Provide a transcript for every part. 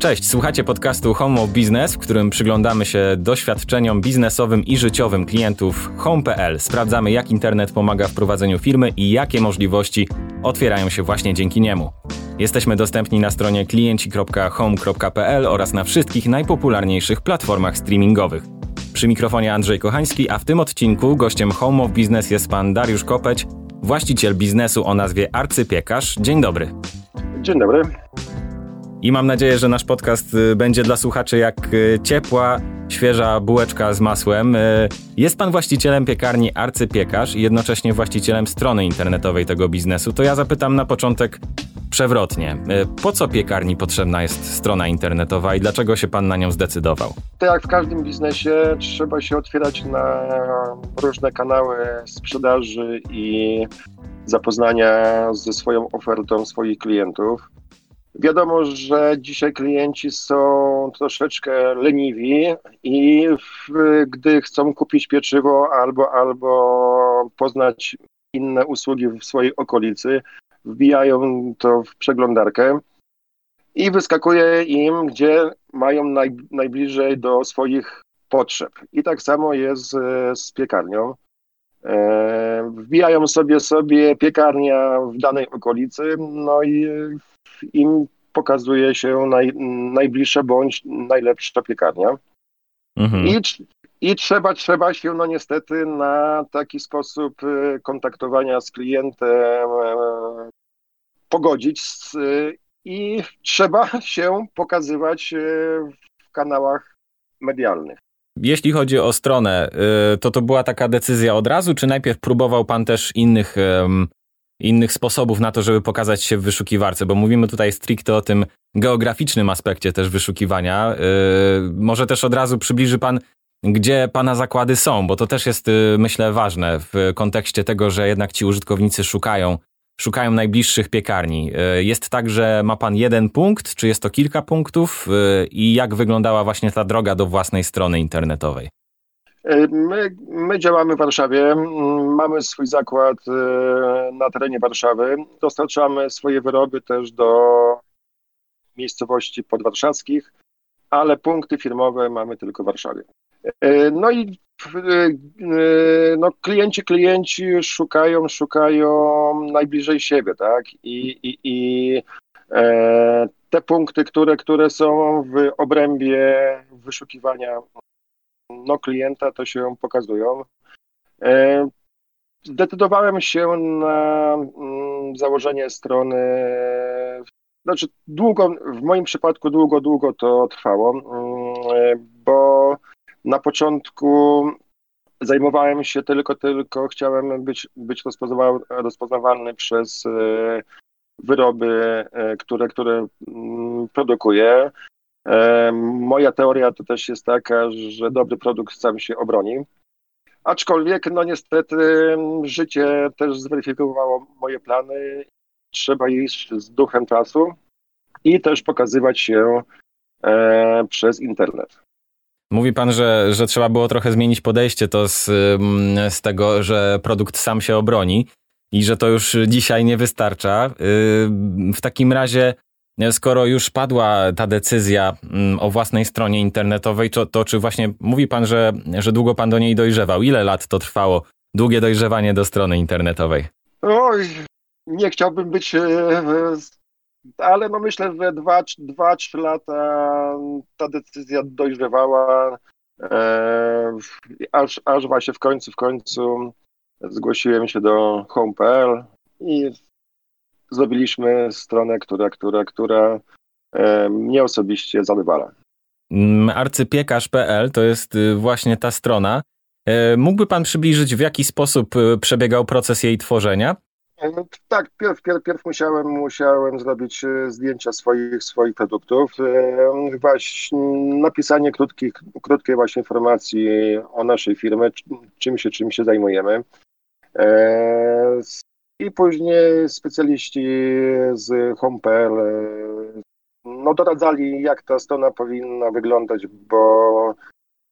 Cześć, słuchacie podcastu Home of Business, w którym przyglądamy się doświadczeniom biznesowym i życiowym klientów Home.pl. Sprawdzamy, jak internet pomaga w prowadzeniu firmy i jakie możliwości otwierają się właśnie dzięki niemu. Jesteśmy dostępni na stronie klienci.home.pl oraz na wszystkich najpopularniejszych platformach streamingowych. Przy mikrofonie Andrzej Kochański, a w tym odcinku gościem Home of Business jest pan Dariusz Kopeć, właściciel biznesu o nazwie Arcypiekarz. Dzień dobry. Dzień dobry. I mam nadzieję, że nasz podcast y, będzie dla słuchaczy jak y, ciepła, świeża bułeczka z masłem. Y, jest pan właścicielem piekarni Arcypiekarz i jednocześnie właścicielem strony internetowej tego biznesu. To ja zapytam na początek przewrotnie. Po co piekarni potrzebna jest strona internetowa i dlaczego się pan na nią zdecydował? To jak w każdym biznesie trzeba się otwierać na różne kanały sprzedaży i zapoznania ze swoją ofertą swoich klientów. Wiadomo, że dzisiaj klienci są troszeczkę leniwi i w, gdy chcą kupić pieczywo albo, albo poznać inne usługi w swojej okolicy, wbijają to w przeglądarkę i wyskakuje im, gdzie mają naj, najbliżej do swoich potrzeb. I tak samo jest z, z piekarnią. E, wbijają sobie sobie piekarnia w danej okolicy, no i im pokazuje się naj, najbliższa bądź najlepsza piekarnia. Mhm. I, I trzeba, trzeba się no niestety na taki sposób y, kontaktowania z klientem e, pogodzić z, i trzeba się pokazywać y, w kanałach medialnych. Jeśli chodzi o stronę, y, to to była taka decyzja od razu, czy najpierw próbował pan też innych innych sposobów na to, żeby pokazać się w wyszukiwarce, bo mówimy tutaj stricte o tym geograficznym aspekcie też wyszukiwania. Yy, może też od razu przybliży Pan, gdzie Pana zakłady są, bo to też jest, yy, myślę, ważne w kontekście tego, że jednak ci użytkownicy szukają, szukają najbliższych piekarni. Yy, jest tak, że ma Pan jeden punkt, czy jest to kilka punktów yy, i jak wyglądała właśnie ta droga do własnej strony internetowej? E, my, my, działamy w Warszawie, mamy swój zakład e, na terenie Warszawy. Dostarczamy swoje wyroby też do miejscowości podwarszawskich, ale punkty firmowe mamy tylko w Warszawie. E, no i no, klienci, klienci szukają, szukają najbliżej siebie, tak? I, i, i te punkty, które, które są w obrębie wyszukiwania no, klienta, to się pokazują. E, zdecydowałem się na mm, założenie strony. Znaczy, długo, w moim przypadku długo, długo to trwało, mm, bo na początku zajmowałem się tylko, tylko chciałem być, być rozpoznawalny przez e, wyroby, e, które, które mm, produkuję. E, moja teoria to też jest taka, że dobry produkt sam się obroni. Aczkolwiek, no niestety, życie też zweryfikowało moje plany. Trzeba iść z duchem czasu i też pokazywać się e, przez internet. Mówi pan, że, że trzeba było trochę zmienić podejście to z, z tego, że produkt sam się obroni i że to już dzisiaj nie wystarcza. Y, w takim razie skoro już padła ta decyzja mm, o własnej stronie internetowej, to, to czy właśnie mówi pan, że, że długo pan do niej dojrzewał? Ile lat to trwało? Długie dojrzewanie do strony internetowej? Oj, nie chciałbym być, e, ale no myślę, że dwa, dwa trzy lata ta decyzja dojrzewała, e, aż, aż właśnie w końcu, w końcu zgłosiłem się do home.pl i zrobiliśmy stronę, która, która, która e, mnie osobiście zadowala. Mm, arcypiekarz.pl to jest y, właśnie ta strona. E, mógłby Pan przybliżyć, w jaki sposób y, przebiegał proces jej tworzenia? E, tak, pierw, pierw, pierw musiałem, musiałem zrobić zdjęcia swoich, swoich produktów, właśnie napisanie krótkich, krótkiej właśnie informacji o naszej firmie, czym się, czym się zajmujemy. I później specjaliści z Home.pl e, no, doradzali, jak ta strona powinna wyglądać, bo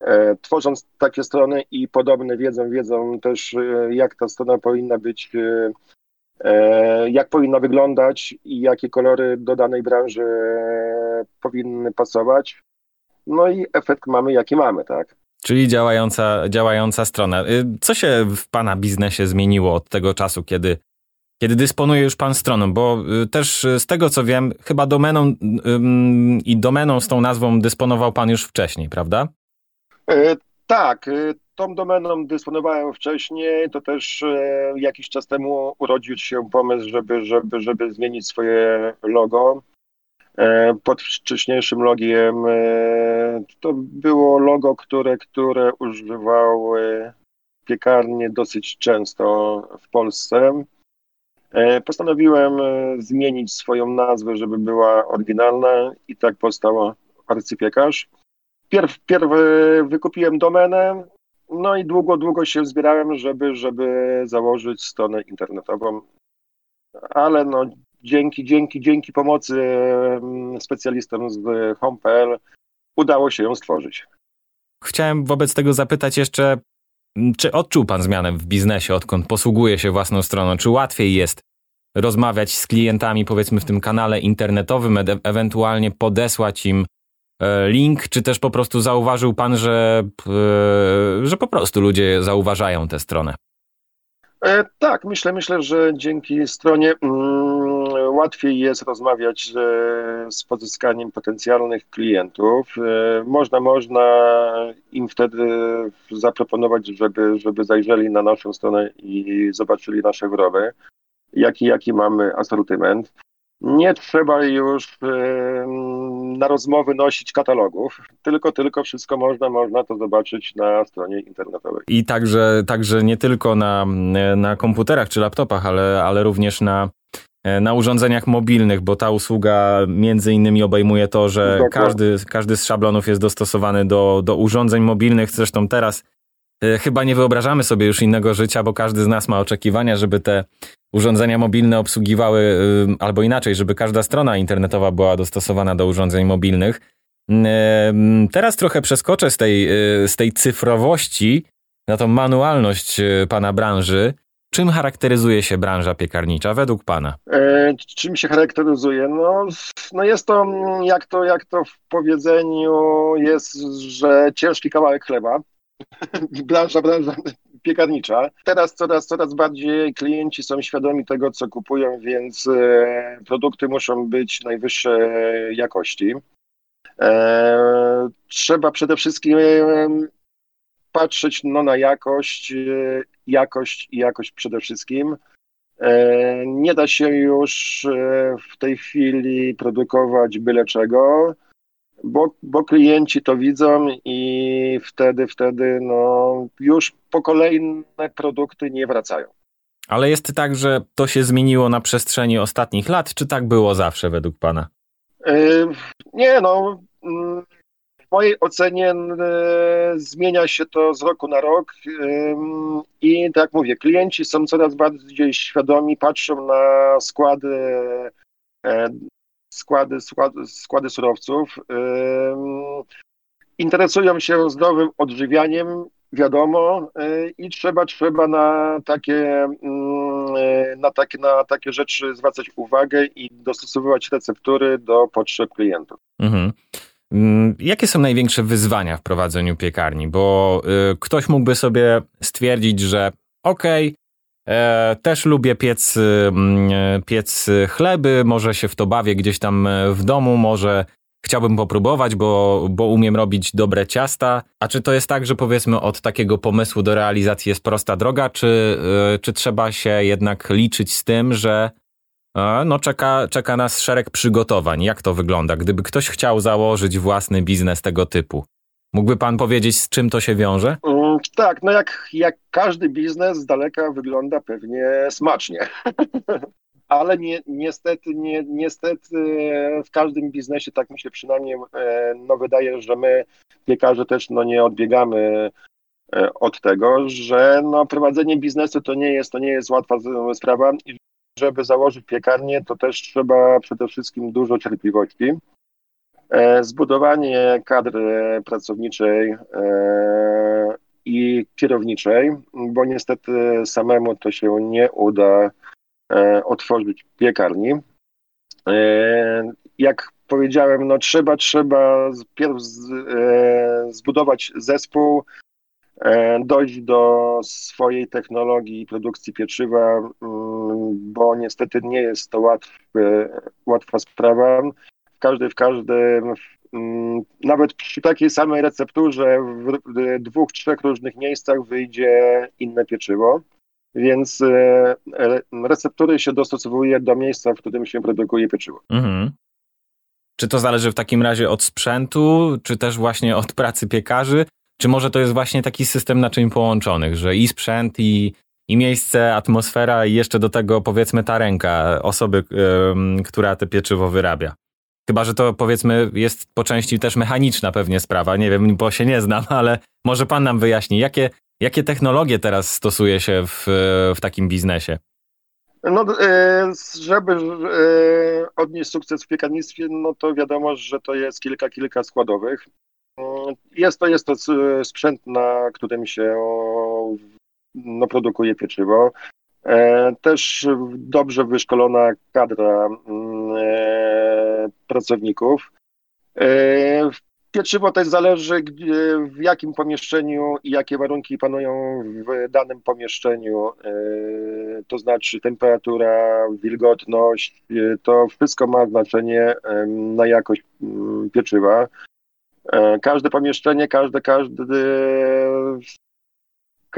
e, tworząc takie strony i podobne wiedzą, wiedzą też, e, jak ta strona powinna być, e, e jak powinna wyglądać i jakie kolory do danej branży powinny pasować. No i efekt mamy jaki mamy, tak? Czyli działająca, działająca strona. Y, co się w Pana biznesie zmieniło od tego czasu, kiedy, kiedy dysponuje już Pan stroną? Bo y, też z tego co wiem, chyba domeną i domeną z tą nazwą dysponował Pan już wcześniej, prawda? E, tak, e, tą domeną dysponowałem wcześniej, to też e, jakiś czas temu urodził się pomysł, żeby, żeby, żeby zmienić swoje logo. Pod wcześniejszym logiem to było logo, które, które używały piekarnie dosyć często w Polsce. Postanowiłem zmienić swoją nazwę, żeby była oryginalna i tak powstał arcypiekarz. Pierw, pierw wykupiłem domenę, no i długo, długo się zbierałem, żeby, żeby założyć stronę internetową. Ale no, dzięki, dzięki, dzięki pomocy specjalistom z Home.pl udało się ją stworzyć. Chciałem wobec tego zapytać jeszcze, czy odczuł Pan zmianę w biznesie, odkąd posługuje się własną stroną? Czy łatwiej jest rozmawiać z klientami, powiedzmy, w tym kanale internetowym, e ewentualnie podesłać im E, link, czy też po prostu zauważył pan, że, e, że po prostu ludzie zauważają tę stronę? E, tak, myślę, myślę, że dzięki stronie mm, łatwiej jest rozmawiać z pozyskaniem potencjalnych klientów. Można, można im wtedy zaproponować, żeby, żeby zajrzeli na naszą stronę i zobaczyli nasze wyroby, jaki, jaki mamy asortyment. Nie trzeba już na rozmowy nosić katalogów, tylko, tylko wszystko można, można to zobaczyć na stronie internetowej. I także, także nie tylko na, na komputerach czy laptopach, ale, ale również na, na urządzeniach mobilnych, bo ta usługa między innymi obejmuje to, że każdy, każdy z szablonów jest dostosowany do, do urządzeń mobilnych. Zresztą teraz e, chyba nie wyobrażamy sobie już innego życia, bo każdy z nas ma oczekiwania, żeby te urządzenia mobilne obsługiwały, y, albo inaczej, żeby każda strona internetowa była dostosowana do urządzeń mobilnych. Teraz trochę przeskoczę z tej, z tej cyfrowości na tą manualność pana branży. Czym charakteryzuje się branża piekarnicza według pana? E, czym się charakteryzuje? No, no jest to jak, to, jak to w powiedzeniu jest, że ciężki kawałek chleba. branża, branża piekarnicza. Teraz coraz, coraz bardziej klienci są świadomi tego, co kupują, więc e, produkty muszą być najwyższej jakości. E, trzeba przede wszystkim patrzeć no, na jakość, jakość i jakość przede wszystkim. Nie da się już w tej chwili produkować byle czego bo, bo klienci to widzą i wtedy, wtedy no, już po kolejne produkty nie wracają. Ale jest tak, że to się zmieniło na przestrzeni ostatnich lat, czy tak było zawsze według Pana? Yy, nie, no. W mojej ocenie yy, zmienia się to z roku na rok i tak mówię, klienci są coraz bardziej świadomi, patrzą na składy składy, składy, składy surowców. Interesują się zdrowym odżywianiem, wiadomo, y, i trzeba, trzeba na takie, mm, na takie, na takie rzeczy zwracać uwagę i dostosowywać receptury do potrzeb klientów. Mhm. Mm, jakie są największe wyzwania w prowadzeniu piekarni? Bo y, ktoś mógłby sobie stwierdzić, że okej, okay, E, też lubię piec, mm, e, piec chleby, może się w to bawię gdzieś tam e, w domu, może chciałbym popróbować, bo, bo umiem robić dobre ciasta. A czy to jest tak, że powiedzmy od takiego pomysłu do realizacji jest prosta droga, czy, czy trzeba się jednak liczyć z tym, że no czeka, czeka nas szereg przygotowań? Jak to wygląda, gdyby ktoś chciał założyć własny biznes tego typu? Mógłby pan powiedzieć, z czym to się wiąże? Mm, tak, no jak, jak każdy biznes z daleka wygląda pewnie smacznie. Ale nie, niestety, nie, niestety w każdym biznesie, tak mi się przynajmniej e, no, wydaje, że my piekarze też no, nie odbiegamy e, od tego, że no, prowadzenie biznesu to nie jest, to nie jest łatwa sprawa żeby założyć piekarnię, to też trzeba przede wszystkim dużo cierpliwości. E, zbudowanie kadry pracowniczej e, i kierowniczej, bo niestety samemu to się nie uda e, otworzyć piekarni. jak powiedziałem, no trzeba, trzeba pierw zbudować zespół, dojść do swojej technologii produkcji pieczywa, mm, bo niestety nie jest to łatwy, łatwa sprawa. W każdym, w każdym Mm, nawet przy takiej samej recepturze w dwóch, trzech różnych miejscach wyjdzie inne pieczywo, więc e, receptury się dostosowuje do miejsca, w którym się produkuje pieczywo. Mhm. Czy to zależy w takim razie od sprzętu, czy też właśnie od pracy piekarzy? Czy może to jest właśnie taki system naczyń połączonych, że i sprzęt, i, i miejsce, atmosfera, i jeszcze do tego powiedzmy ta ręka osoby, która te pieczywo wyrabia? Chyba, że to powiedzmy jest po części też mechaniczna pewnie sprawa. Nie wiem, bo się nie znam, ale może pan nam wyjaśni, jakie, jakie technologie teraz stosuje się w, w takim biznesie? No, e, żeby e, odnieść sukces w piekarnictwie, no to wiadomo, że to jest kilka, kilka składowych. Mm, jest to, jest to sprzęt, na którym się no, produkuje pieczywo. E, też dobrze wyszkolona kadra mm, e, pracowników. E, pieczywo też zależy, w jakim pomieszczeniu i jakie warunki panują w danym pomieszczeniu, to znaczy temperatura, wilgotność, to wszystko ma znaczenie na jakość mm, pieczywa. Każde pomieszczenie, każde, każdy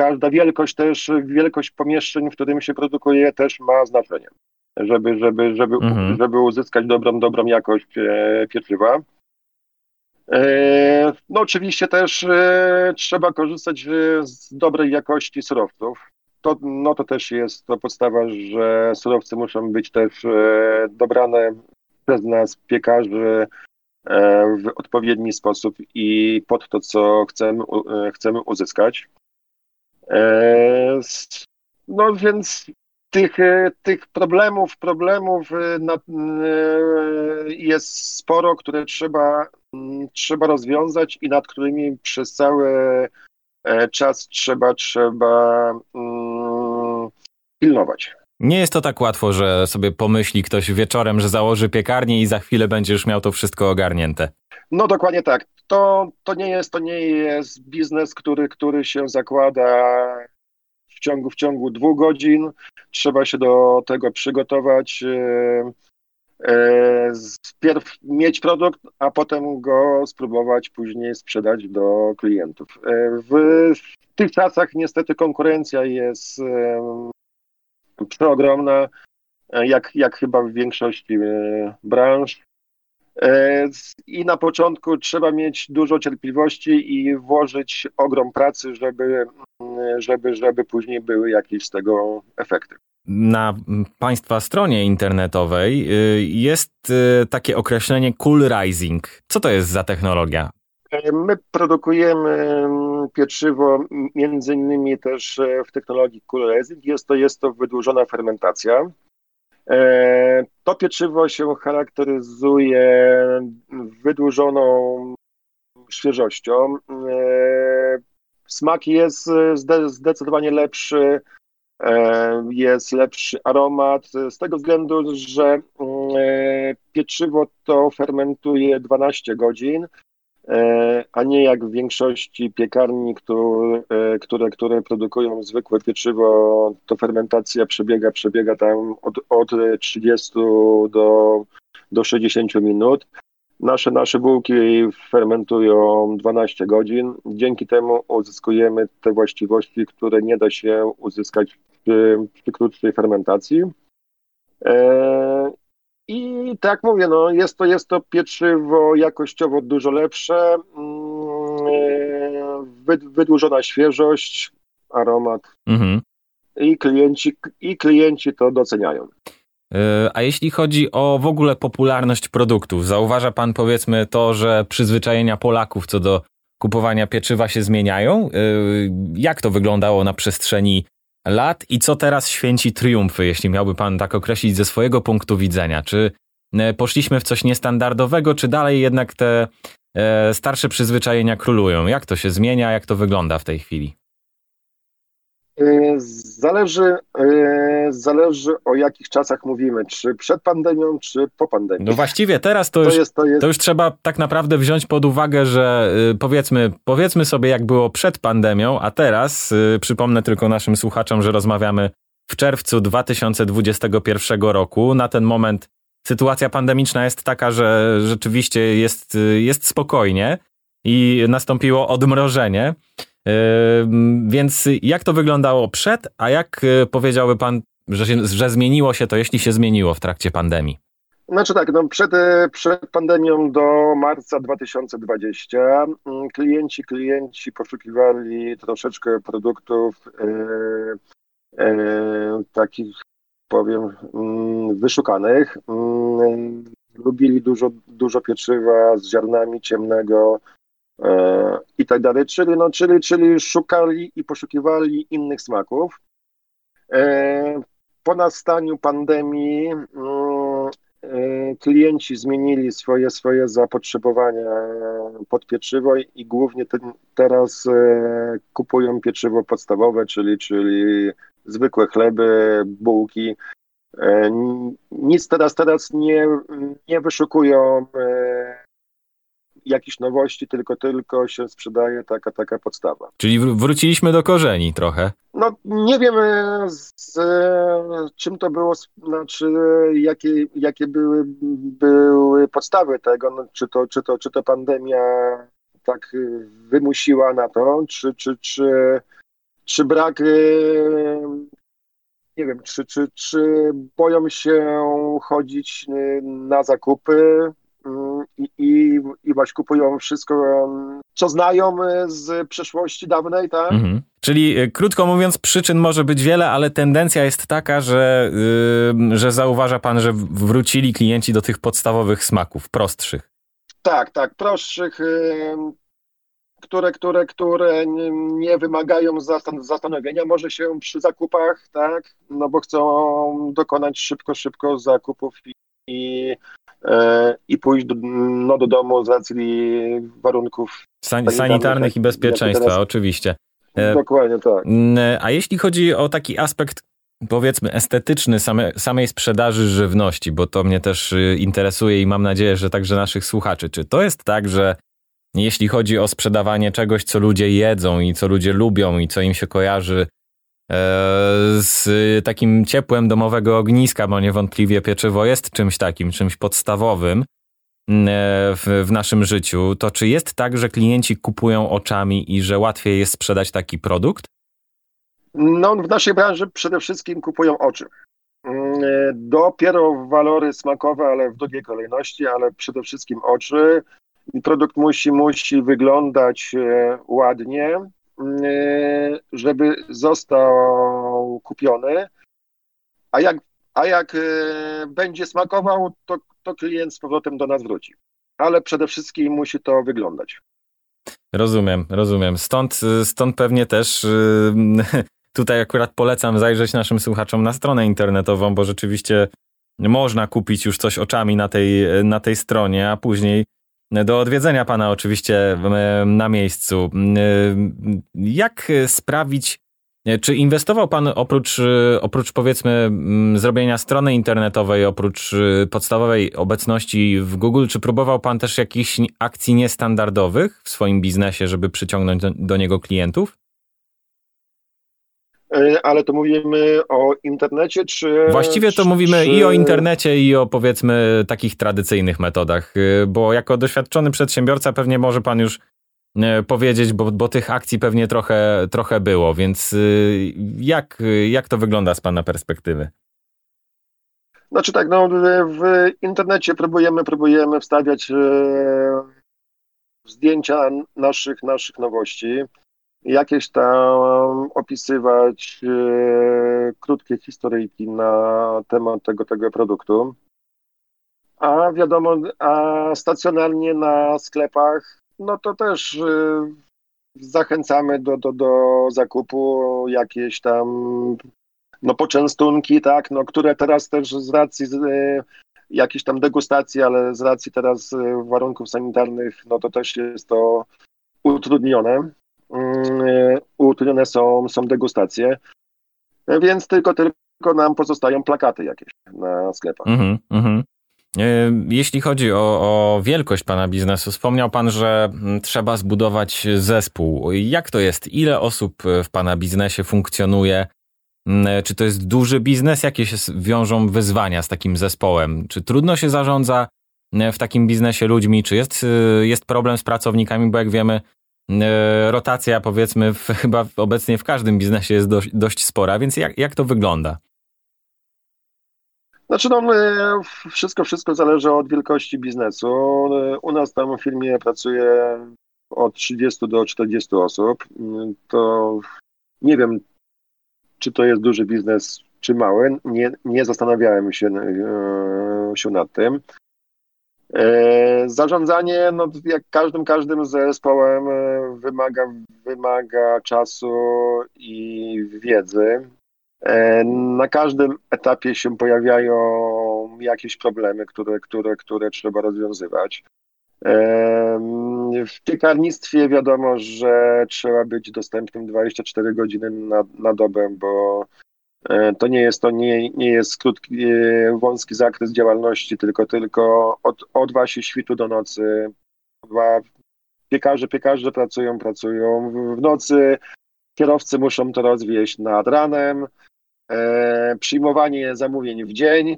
każda wielkość też, wielkość pomieszczeń, w którym się produkuje też ma znaczenie, żeby, żeby, żeby, mhm. żeby uzyskać dobrą, dobrą jakość e, pieczywa. E, no oczywiście też e, trzeba korzystać z dobrej jakości surowców. To, no to też jest to podstawa, że surowce muszą być też dobrane przez nas, piekarzy, w odpowiedni sposób i pod to, co chcemy, chcemy uzyskać. E, no więc tych, e, tych problemów, problemów e, jest sporo, które trzeba, trzeba rozwiązać i nad którymi przez cały czas trzeba, trzeba pilnować. Nie jest to tak łatwo, że sobie pomyśli ktoś wieczorem, że założy piekarnię i za chwilę będzie już miał to wszystko ogarnięte. No dokładnie tak. To, to, nie, jest, to nie jest biznes, który, który się zakłada w ciągu, w ciągu dwóch godzin. Trzeba się do tego przygotować. E, e, mieć produkt, a potem go spróbować później sprzedać do klientów. E, w, w tych czasach niestety konkurencja jest przeogromna, jak, jak chyba w większości branż. E, I na początku trzeba mieć dużo cierpliwości i włożyć ogrom pracy, żeby, żeby, żeby później były jakieś z tego efekty. Na Państwa stronie internetowej y, jest y, takie określenie Cool Rising. Co to jest za technologia? E, my produkujemy pieczywo między innymi też e, w technologii Cool Rising. Jest to, jest to wydłużona fermentacja. E, to pieczywo się charakteryzuje wydłużoną świeżością. E, smak jest zdecydowanie lepszy, e, jest lepszy aromat, z tego względu, że pieczywo to fermentuje 12 godzin, a nie jak w większości piekarni, które, które, które produkują zwykłe pieczywo, to fermentacja przebiega, przebiega tam od, od 30 do, do 60 minut. Nasze, nasze bułki fermentują 12 godzin. Dzięki temu uzyskujemy te właściwości, które nie da się uzyskać przy, przy krótszej fermentacji. E, i tak mówię, no jest to, jest to pieczywo jakościowo dużo lepsze, mm, wydłużona świeżość, aromat. Mhm. I, klienci, I klienci to doceniają. E, a jeśli chodzi o w ogóle popularność produktów, zauważa pan powiedzmy to, że przyzwyczajenia Polaków co do kupowania pieczywa się zmieniają? E, jak to wyglądało na przestrzeni lat i co teraz święci triumfy, jeśli miałby pan tak określić ze swojego punktu widzenia? Czy e, poszliśmy w coś niestandardowego, czy dalej jednak te e, starsze przyzwyczajenia królują? Jak to się zmienia, jak to wygląda w tej chwili? E, zależy, zależy o jakich czasach mówimy, czy przed pandemią, czy po pandemii. No właściwie teraz to, to już, jest, to, jest... to już trzeba tak naprawdę wziąć pod uwagę, że y, powiedzmy, powiedzmy sobie jak było przed pandemią, a teraz y, przypomnę tylko naszym słuchaczom, że rozmawiamy w czerwcu 2021 roku. Na ten moment sytuacja pandemiczna jest taka, że rzeczywiście jest, y, jest spokojnie i nastąpiło odmrożenie. Więc jak to wyglądało przed, a jak powiedziałby pan, że, się, że zmieniło się to, jeśli się zmieniło w trakcie pandemii? Znaczy tak, no przed, y, przed pandemią do marca 2020 mm, klienci, klienci poszukiwali troszeczkę produktów e, e, takich, powiem, mm, wyszukanych. Mm, lubili dużo, dużo pieczywa z ziarnami ciemnego, E, i tak dalej, czyli, no, czyli, czyli szukali i poszukiwali innych smaków. E, po nastaniu pandemii mm, e, klienci zmienili swoje, swoje zapotrzebowania pod pieczywo i głównie teraz kupują pieczywo podstawowe, czyli, czyli zwykłe chleby, bułki. Nic teraz, teraz nie, nie wyszukują jakichś nowości, tylko tylko się sprzedaje taka, taka podstawa. Czyli wróciliśmy do korzeni trochę. No nie wiem z, czym to było, znaczy jakie, jakie były, były podstawy tego, no, czy, to, czy, to, czy to pandemia tak wymusiła na to, czy, czy, czy, czy brak nie wiem, czy, czy, czy boją się chodzić na zakupy, i, i, i właśnie kupują wszystko, co znają z przeszłości dawnej, tak? Mhm. Czyli e, krótko mówiąc, przyczyn może być wiele, ale tendencja jest taka, że, yy, że zauważa pan, że wrócili klienci do tych podstawowych smaków, prostszych. Tak, tak, prostszych, yy, które, które, które nie wymagają zastan zastanowienia, może się przy zakupach, tak, no bo chcą dokonać szybko, szybko zakupów i, i E, i pójść do, no, do domu z racji warunków San, sanitarnych, i bezpieczeństwa, teraz... oczywiście. E, Dokładnie tak. A jeśli chodzi o taki aspekt powiedzmy estetyczny same, samej sprzedaży żywności, bo to mnie też y, interesuje i mam nadzieję, że także naszych słuchaczy. Czy to jest tak, że jeśli chodzi o sprzedawanie czegoś, co ludzie jedzą i co ludzie lubią i co im się kojarzy z takim ciepłem domowego ogniska, bo niewątpliwie pieczywo jest czymś takim, czymś podstawowym e, w, naszym życiu, to czy jest tak, że klienci kupują oczami i że łatwiej jest sprzedać taki produkt? No, w naszej branży przede wszystkim kupują oczy. Mm, e, dopiero walory smakowe, ale w drugiej kolejności, ale przede wszystkim oczy. Produkt musi, musi wyglądać ładnie, żeby został kupiony, a jak, a jak y, będzie smakował, to, to klient z powrotem do nas wróci. Ale przede wszystkim musi to wyglądać. Rozumiem, rozumiem. Stąd, stąd pewnie też y, tutaj akurat polecam zajrzeć naszym słuchaczom na stronę internetową, bo rzeczywiście można kupić już coś oczami na tej, na tej stronie, a później do odwiedzenia pana oczywiście na miejscu. Jak sprawić, czy inwestował pan oprócz, oprócz powiedzmy zrobienia strony internetowej, oprócz podstawowej obecności w Google, czy próbował pan też jakichś akcji niestandardowych w swoim biznesie, żeby przyciągnąć do, do niego klientów? E, ale to mówimy o internecie, czy. Właściwie to mówimy czy... i o internecie, i o powiedzmy takich tradycyjnych metodach, e, bo jako doświadczony przedsiębiorca pewnie może pan już e, powiedzieć, bo, bo tych akcji pewnie trochę, trochę było, więc jak, jak to wygląda z pana perspektywy? Znaczy tak, no w internecie próbujemy, próbujemy wstawiać zdjęcia naszych, naszych nowości jakieś tam opisywać e, krótkie historyjki na temat tego, tego produktu. A wiadomo, a stacjonarnie na sklepach, no to też e, zachęcamy do, do, do zakupu jakieś tam no poczęstunki, tak, no, które teraz też z racji e, jakiejś tam degustacji, ale z racji teraz e, warunków sanitarnych, no to też jest to utrudnione. Mm, utrudnione są, są degustacje. Więc tylko, tylko nam pozostają plakaty jakieś na sklepach. Mhm. E, jeśli chodzi o, o, wielkość pana biznesu, wspomniał pan, że mm, trzeba zbudować zespół. Jak to jest? Ile osób w pana biznesie funkcjonuje? Mm, czy to jest duży biznes? Jakie się wiążą wyzwania z takim zespołem? Czy trudno się zarządza w takim biznesie ludźmi? Czy jest, jest problem z pracownikami? Bo jak wiemy, rotacja powiedzmy w, chyba obecnie w każdym biznesie jest dość, dość spora, więc jak, jak to wygląda? Znaczy, no, wszystko, wszystko zależy od wielkości biznesu. U nas tam w firmie pracuje od 30 do 40 osób. To nie wiem, czy to jest duży biznes, czy mały. Nie, nie zastanawiałem się, e, się nad tym. E, zarządzanie, no, jak każdym, każdym zespołem e, wymaga, wymaga czasu i wiedzy. E, na każdym etapie się pojawiają jakieś problemy, które, które, które trzeba rozwiązywać. W piekarnictwie wiadomo, że trzeba być dostępnym 24 godziny na, na dobę, bo to nie jest to nie, nie jest krótki, wąski zakres działalności, tylko tylko od, od właśnie świtu do nocy. Piekarze, piekarze pracują, pracują w nocy, kierowcy muszą to rozwieść nad ranem, e, przyjmowanie zamówień w dzień,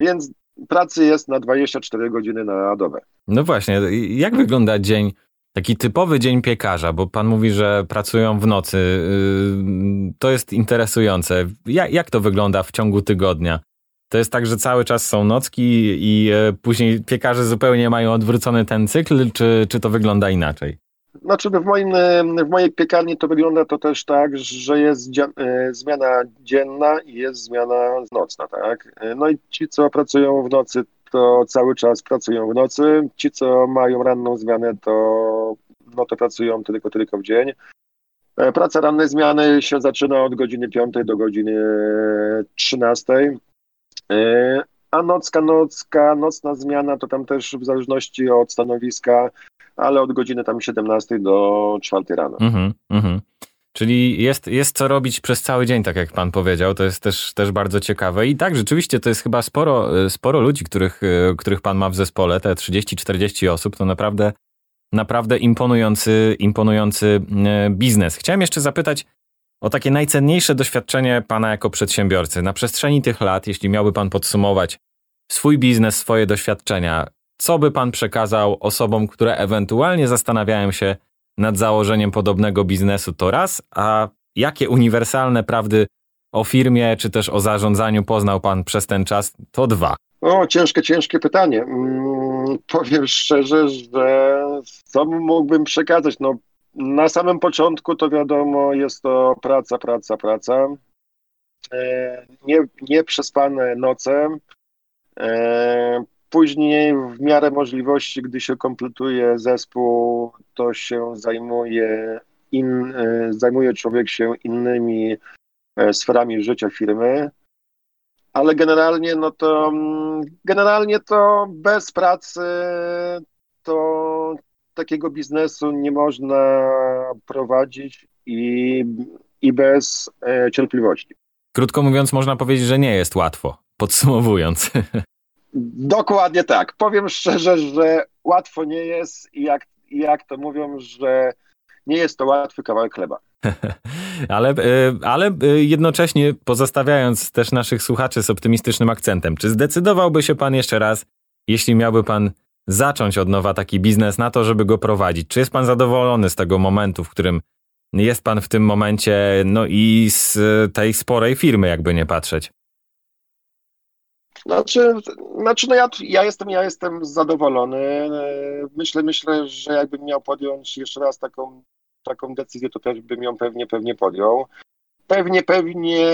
więc pracy jest na 24 godziny na dobę. No właśnie, jak wygląda dzień, taki typowy dzień piekarza, bo pan mówi, że pracują w nocy. Y, to jest interesujące. Jak, jak to wygląda w ciągu tygodnia? To jest tak, że cały czas są nocki i e, później piekarze zupełnie mają odwrócony ten cykl, czy, czy to wygląda inaczej? Znaczy w, moim, w mojej piekarni to wygląda to też tak, że jest e, zmiana dzienna i jest zmiana nocna, tak? E, no i ci, co pracują w nocy, to cały czas pracują w nocy. Ci, co mają ranną zmianę, to, no to pracują tylko, tylko w dzień. E, praca rannej zmiany się zaczyna od godziny 5 do godziny 13. A nocka, nocka, nocna zmiana to tam też w zależności od stanowiska ale od godziny tam 17 do 4 rano. Mhm, mhm. Czyli jest, jest co robić przez cały dzień, tak jak pan powiedział. To jest też, też bardzo ciekawe. I tak, rzeczywiście to jest chyba sporo, sporo ludzi, których, których pan ma w zespole, te 30-40 osób, to naprawdę, naprawdę imponujący, imponujący e, biznes. Chciałem jeszcze zapytać o takie najcenniejsze doświadczenie pana jako przedsiębiorcy. Na przestrzeni tych lat, jeśli miałby pan podsumować swój biznes, swoje doświadczenia, co by pan przekazał osobom, które ewentualnie zastanawiają się nad założeniem podobnego biznesu, to raz, a jakie uniwersalne prawdy o firmie czy też o zarządzaniu poznał pan przez ten czas, to dwa. O, ciężkie, ciężkie pytanie. Hmm, powiem szczerze, że co mógłbym przekazać? No, na samym początku to wiadomo, jest to praca, praca, praca. E, nie, nieprzespane noce, e, Później w miarę możliwości, gdy się kompletuje zespół, to się zajmuje, in, e, zajmuje człowiek się innymi e, sferami życia firmy, ale generalnie no to generalnie to bez pracy to takiego biznesu nie można prowadzić i, i bez e, cierpliwości. Krótko mówiąc, można powiedzieć, że nie jest łatwo, podsumowując. Dokładnie tak. Powiem szczerze, że łatwo nie jest i jak, jak to mówią, że nie jest to łatwy kawałek chleba. ale, e, ale e, jednocześnie pozostawiając też naszych słuchaczy z optymistycznym akcentem, czy zdecydowałby się pan jeszcze raz, jeśli miałby pan zacząć od nowa taki biznes na to, żeby go prowadzić? Czy jest pan zadowolony z tego momentu, w którym jest pan w tym momencie, no i z tej sporej firmy, jakby nie patrzeć? Znaczy, znaczy no ja, ja, jestem, ja jestem zadowolony. Myślę, myślę, że jakbym miał podjąć jeszcze raz taką, taką decyzję, to też bym ją pewnie, pewnie podjął. Pewnie, pewnie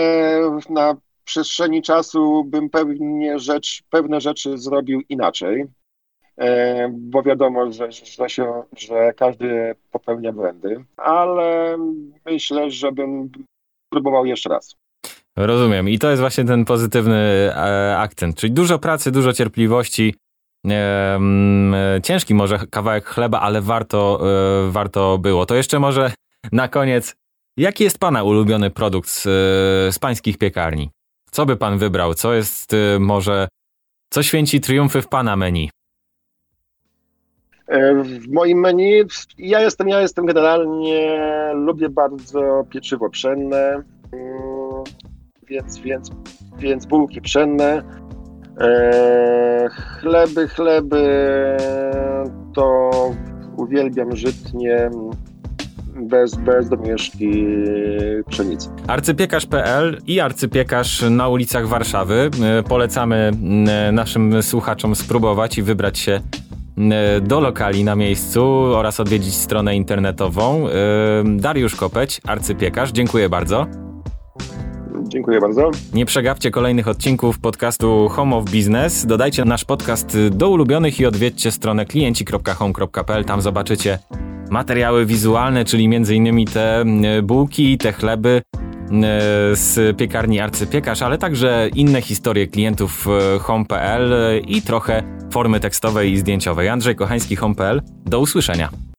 na przestrzeni czasu bym pewnie rzecz, pewne rzeczy zrobił inaczej, e, bo wiadomo, że, że, się, że każdy popełnia błędy, ale myślę, że bym próbował jeszcze raz. Rozumiem. I to jest właśnie ten pozytywny e, akcent. Czyli dużo pracy, dużo cierpliwości. Ciężki może kawałek chleba, ale warto, e, warto było. To jeszcze może na koniec, jaki jest Pana ulubiony produkt z, z pańskich piekarni? Co by pan wybrał? Co jest może, co święci triumfy w pana menu? E, w moim menu ja jestem, ja jestem generalnie, lubię bardzo pieczywo pszenne, mm, więc, więc, więc bułki pszenne, e, chleby, chleby to uwielbiam żytnie, bez, bez domieszki pszenicy. Arcypiekarz.pl i arcypiekarz na ulicach Warszawy. E, polecamy naszym słuchaczom spróbować i wybrać się do lokali na miejscu oraz odwiedzić stronę internetową. E, Dariusz Kopeć, arcypiekarz, dziękuję bardzo. Dziękuję bardzo. Nie przegapcie kolejnych odcinków podcastu Home of Business. Dodajcie nasz podcast do ulubionych i odwiedźcie stronę klienci.home.pl. Tam zobaczycie materiały wizualne, czyli m.in. te bułki, te chleby z piekarni Arcypiekarz, ale także inne historie klientów e, home.pl i trochę formy tekstowej i zdjęciowej. Andrzej Kochański, home.pl. Do usłyszenia.